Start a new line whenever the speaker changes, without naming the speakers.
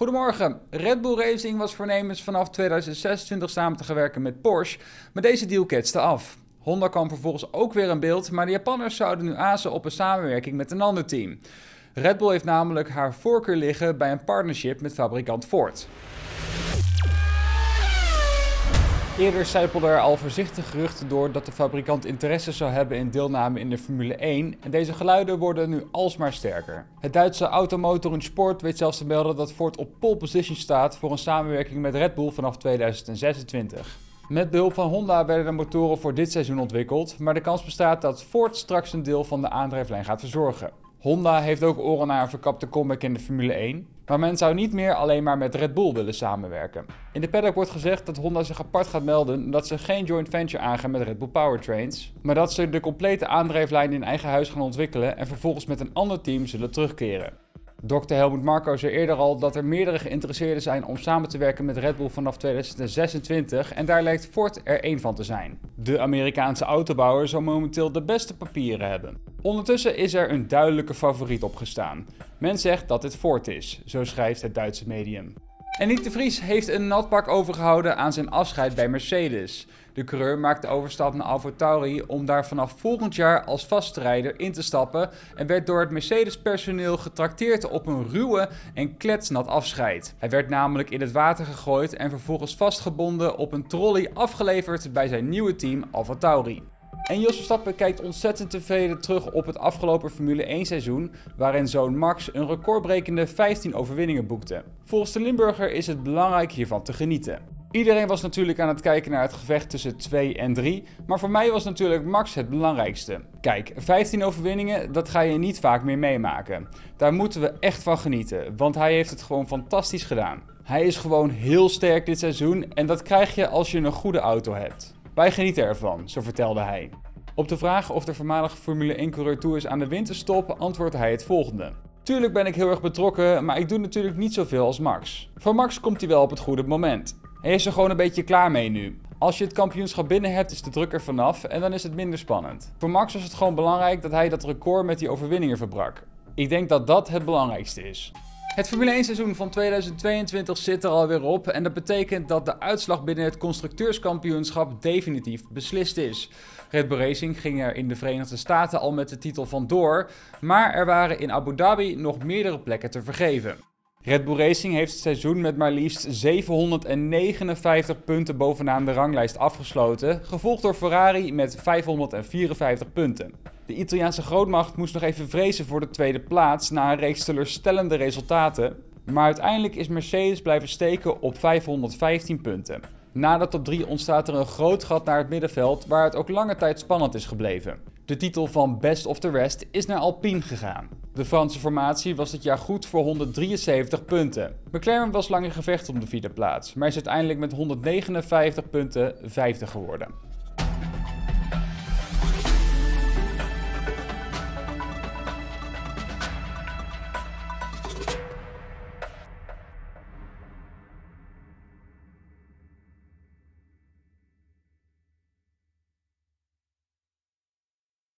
Goedemorgen. Red Bull Racing was voornemens vanaf 2026 samen te gaan werken met Porsche, maar deze deal ketste af. Honda kwam vervolgens ook weer in beeld, maar de Japanners zouden nu azen op een samenwerking met een ander team. Red Bull heeft namelijk haar voorkeur liggen bij een partnership met fabrikant Ford. Eerder zijpelde er al voorzichtig geruchten door dat de fabrikant interesse zou hebben in deelname in de Formule 1 en deze geluiden worden nu alsmaar sterker. Het Duitse Automotor und Sport weet zelfs te melden dat Ford op pole position staat voor een samenwerking met Red Bull vanaf 2026. Met behulp van Honda werden de motoren voor dit seizoen ontwikkeld, maar de kans bestaat dat Ford straks een deel van de aandrijflijn gaat verzorgen. Honda heeft ook oren naar een verkapte comeback in de Formule 1, maar men zou niet meer alleen maar met Red Bull willen samenwerken. In de paddock wordt gezegd dat Honda zich apart gaat melden dat ze geen joint venture aangaan met Red Bull Powertrains, maar dat ze de complete aandrijflijn in eigen huis gaan ontwikkelen en vervolgens met een ander team zullen terugkeren. Dr. Helmut Marko zei eerder al dat er meerdere geïnteresseerden zijn om samen te werken met Red Bull vanaf 2026 en daar lijkt Ford er één van te zijn. De Amerikaanse autobouwer zou momenteel de beste papieren hebben. Ondertussen is er een duidelijke favoriet opgestaan. Men zegt dat dit Ford is, zo schrijft het Duitse medium. En Nick de Vries heeft een natpak overgehouden aan zijn afscheid bij Mercedes. De coureur maakt de overstap naar AlphaTauri om daar vanaf volgend jaar als vastrijder in te stappen en werd door het Mercedes-personeel getrakteerd op een ruwe en kletsnat afscheid. Hij werd namelijk in het water gegooid en vervolgens vastgebonden op een trolley afgeleverd bij zijn nieuwe team AlphaTauri. En Jos Verstappen kijkt ontzettend tevreden terug op het afgelopen Formule 1 seizoen, waarin zoon Max een recordbrekende 15 overwinningen boekte. Volgens de Limburger is het belangrijk hiervan te genieten. Iedereen was natuurlijk aan het kijken naar het gevecht tussen 2 en 3, maar voor mij was natuurlijk Max het belangrijkste. Kijk, 15 overwinningen, dat ga je niet vaak meer meemaken. Daar moeten we echt van genieten, want hij heeft het gewoon fantastisch gedaan. Hij is gewoon heel sterk dit seizoen en dat krijg je als je een goede auto hebt. Wij genieten ervan, zo vertelde hij. Op de vraag of de voormalige Formule 1-coureur toe is aan de winterstop, antwoordde hij het volgende. Tuurlijk ben ik heel erg betrokken, maar ik doe natuurlijk niet zoveel als Max. Voor Max komt hij wel op het goede moment. Hij is er gewoon een beetje klaar mee nu. Als je het kampioenschap binnen hebt, is de druk er vanaf en dan is het minder spannend. Voor Max was het gewoon belangrijk dat hij dat record met die overwinningen verbrak. Ik denk dat dat het belangrijkste is. Het Formule 1 seizoen van 2022 zit er alweer op en dat betekent dat de uitslag binnen het constructeurskampioenschap definitief beslist is. Red Bull Racing ging er in de Verenigde Staten al met de titel vandoor, maar er waren in Abu Dhabi nog meerdere plekken te vergeven. Red Bull Racing heeft het seizoen met maar liefst 759 punten bovenaan de ranglijst afgesloten, gevolgd door Ferrari met 554 punten. De Italiaanse grootmacht moest nog even vrezen voor de tweede plaats na een reeks teleurstellende resultaten, maar uiteindelijk is Mercedes blijven steken op 515 punten. Na de top 3 ontstaat er een groot gat naar het middenveld waar het ook lange tijd spannend is gebleven. De titel van Best of the Rest is naar Alpine gegaan. De Franse formatie was dit jaar goed voor 173 punten. McLaren was lang in gevecht om de vierde plaats, maar is uiteindelijk met 159 punten vijfde geworden.